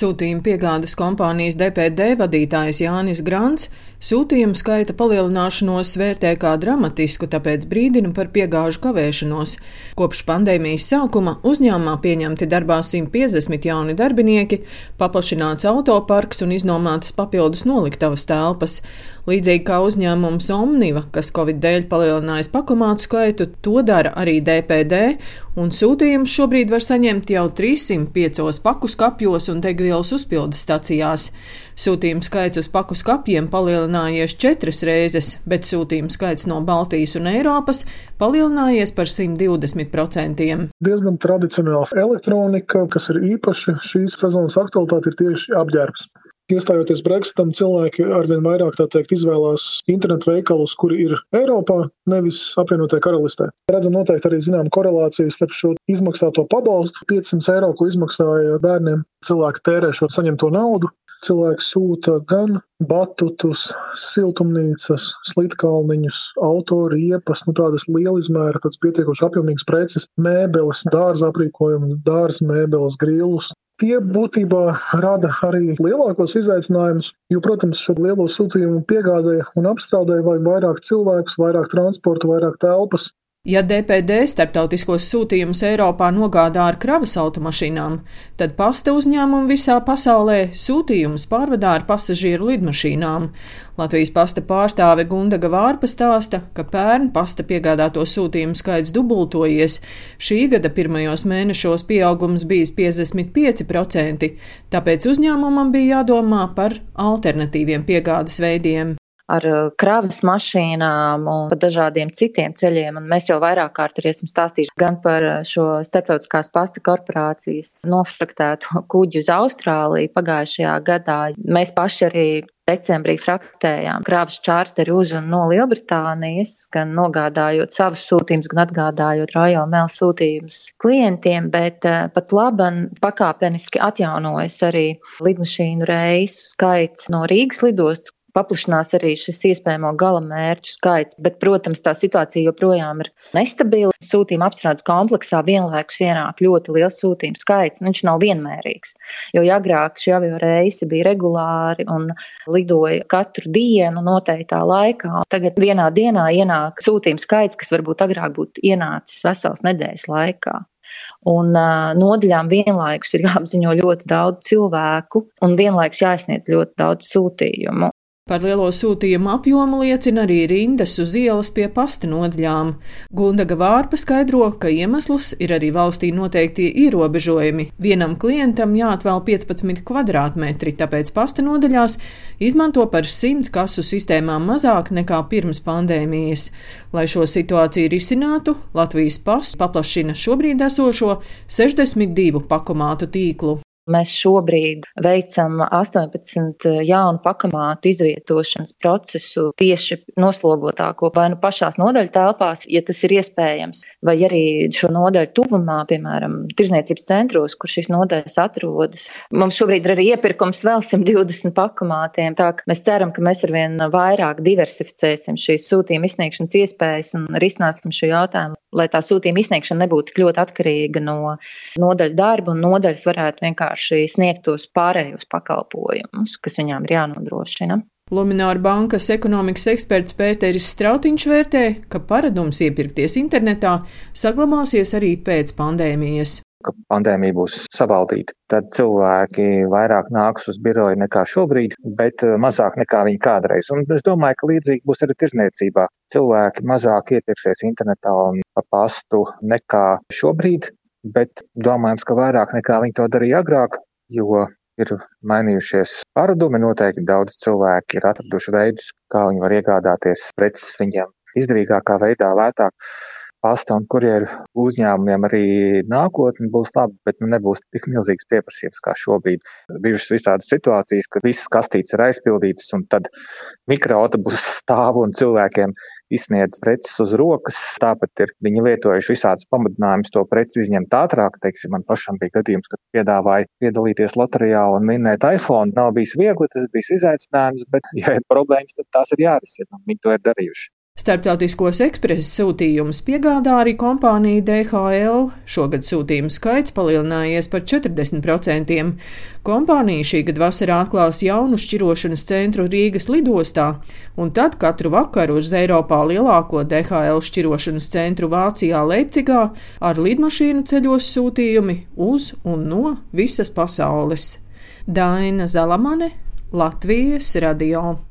Sūtījuma piegādes kompānijas DPD vadītājs Jānis Grants sūtījumu skaita palielināšanos vērtē kā dramatisku, tāpēc brīdina par piegāžu kavēšanos. Kopš pandēmijas sākuma uzņēmumā pieņemti darbā 150 jauni darbinieki, paplašināts autoparks un iznomātas papildus noliktavas telpas. Līdzīgi kā uzņēmums Omniva, kas Covid dēļ palielinājis pakomātu skaitu, to dara arī DPD, un sūtījumus šobrīd var saņemt jau 305 paku skapjos un degvielas uzpildes stacijās. Sūtījumu skaits uz paku skapjiem palielinājies četras reizes, bet sūtījumu skaits no Baltijas un Eiropas palielinājies par 120%. Diezgan tradicionāla elektronika, kas ir īpaši šīs sezonas aktualitāte, ir tieši apģērbs. Iestājoties Brexitam, cilvēki arvien vairāk teikt, izvēlās internetu veikalus, kuri ir Eiropā, nevis apvienotajā karalistē. Redzam noteikti arī zinām korelāciju starp šo izmaksāto pabalstu 500 eiro, ko izmaksāja bērniem. Cilvēki tērē šo saņemto naudu. Cilvēki sūta gan batutus, siltumnīcas, slitkalniņus, autoriepas, nu tādas liela izmēra, tāds pietiekoši apjomīgs preces, mēbeles, dārza aprīkojumu, dārza mēbeles, grillus, Tie būtībā rada arī lielākos izaicinājumus, jo, protams, šo lielo sūtījumu piegādē un apstrādē vajag vairāk cilvēkus, vairāk transporta, vairāk telpas. Ja DPD starptautiskos sūtījumus Eiropā nogādā ar kravas automašīnām, tad pasta uzņēmumi visā pasaulē sūtījumus pārvadā ar pasažieru lidmašīnām. Latvijas pasta pārstāve Gundaga Vārpa stāsta, ka pērn pasta piegādāto sūtījumu skaits dubultojies. Šī gada pirmajos mēnešos pieaugums bijis 55%, tāpēc uzņēmumam bija jādomā par alternatīviem piegādes veidiem ar uh, kravas mašīnām un pa dažādiem citiem ceļiem. Un mēs jau vairāk kārt arī esam stāstījuši gan par uh, šo starptautiskās pasta korporācijas nofraktēto kuģi uz Austrāliju pagājušajā gadā. Mēs paši arī decembrī fraktējām kravas čārteri uz un no Lielbritānijas, gan nogādājot savus sūtījumus, gan atgādājot Royal Mail sūtījumus klientiem, bet uh, pat laban pakāpeniski atjaunojas arī lidmašīnu reisu skaits no Rīgas lidostas, paplašinās arī šis iespējamo gala mērķu skaits, bet, protams, tā situācija joprojām ir nestabila. Sūtījuma apstrādes kompleksā vienlaikus ienāk ļoti liels sūtījumu skaits, un viņš nav vienmērīgs. Jo agrāk šie avio reisi bija regulāri un lidoja katru dienu noteiktā laikā. Tagad vienā dienā ienāk sūtījuma skaits, kas varbūt agrāk būtu ienācis vesels nedēļas laikā. Un uh, nodaļām vienlaikus ir jāapziņo ļoti daudz cilvēku, un vienlaikus jāizsniedz ļoti daudz sūtījumu. Par lielo sūtījumu apjomu liecina arī rindas uz ielas pie pasta nodaļām. Gundaga Vārpa skaidro, ka iemesls ir arī valstī noteikti ierobežojumi. Vienam klientam jāatvēl 15 kvadrātmetri, tāpēc pasta nodaļās izmanto par 100 kasu sistēmām mazāk nekā pirms pandēmijas. Lai šo situāciju risinātu, Latvijas pasts paplašina šobrīd esošo 62 pakomātu tīklu. Mēs šobrīd veicam 18 jaunu pakamātu izvietošanas procesu tieši noslogotāko vai nu pašās nodaļu telpās, ja tas ir iespējams, vai arī šo nodaļu tuvumā, piemēram, tirzniecības centros, kur šīs nodaļas atrodas. Mums šobrīd ir arī iepirkums vēl 120 pakamātiem, tā ka mēs ceram, ka mēs arvien vairāk diversificēsim šīs sūtījuma izsniegšanas iespējas un risināsim šo jautājumu, lai tā sūtījuma izsniegšana nebūtu ļoti atkarīga no nodaļu darba un nodaļas varētu vienkārši sniegt tos pārējos pakalpojumus, kas viņām ir jānodrošina. Lumināra bankas ekonomikas eksperts Pēteris Strautiņš vērtē, ka paradums iepirkties internetā saglabāsies arī pēc pandēmijas ka pandēmija būs savaldīta, tad cilvēki vairāk nāks uz biroju nekā šobrīd, bet eh, mazāk nekā viņi kādreiz. Un es domāju, ka līdzīgi būs arī tirzniecībā. Cilvēki mazāk iepirksies internetā un pa pastu nekā šobrīd, bet domājams, ka vairāk nekā viņi to darīja agrāk, jo ir mainījušies paradumi. Noteikti daudz cilvēki ir atraduši veidus, kā viņi var iegādāties preces viņiem izdevīgākā veidā, lētāk pasta un kurjeru uzņēmumiem arī nākotne būs laba, bet nu, nebūs tik milzīgs pieprasījums kā šobrīd. Bijušas visādas situācijas, ka visas kastītes ir aizpildītas un tad mikroautobus stāv un cilvēkiem izsniedz preces uz rokas. Tāpat ir viņi lietojuši visādus pamudinājumus to preci izņemt ātrāk. Teiksim, man pašam bija gadījums, kad piedāvāja piedalīties loterijā un minēt iPhone. Nav bijis viegli, tas bija izaicinājums, bet, ja ir problēmas, tad tās ir jārisina. Viņi to ir darījuši. Starptautiskos ekspresa sūtījumus piegādā arī kompānija DHL. Šogad sūtījumu skaits palielinājies par 40%. Kompānija šī gada vasarā atklās jaunu šķirošanas centru Rīgas lidostā, un tad katru vakaru uz Eiropā lielāko DHL šķirošanas centru Vācijā Leipzigā ar lidmašīnu ceļos sūtījumi uz un no visas pasaules. Daina Zalamane, Latvijas radio.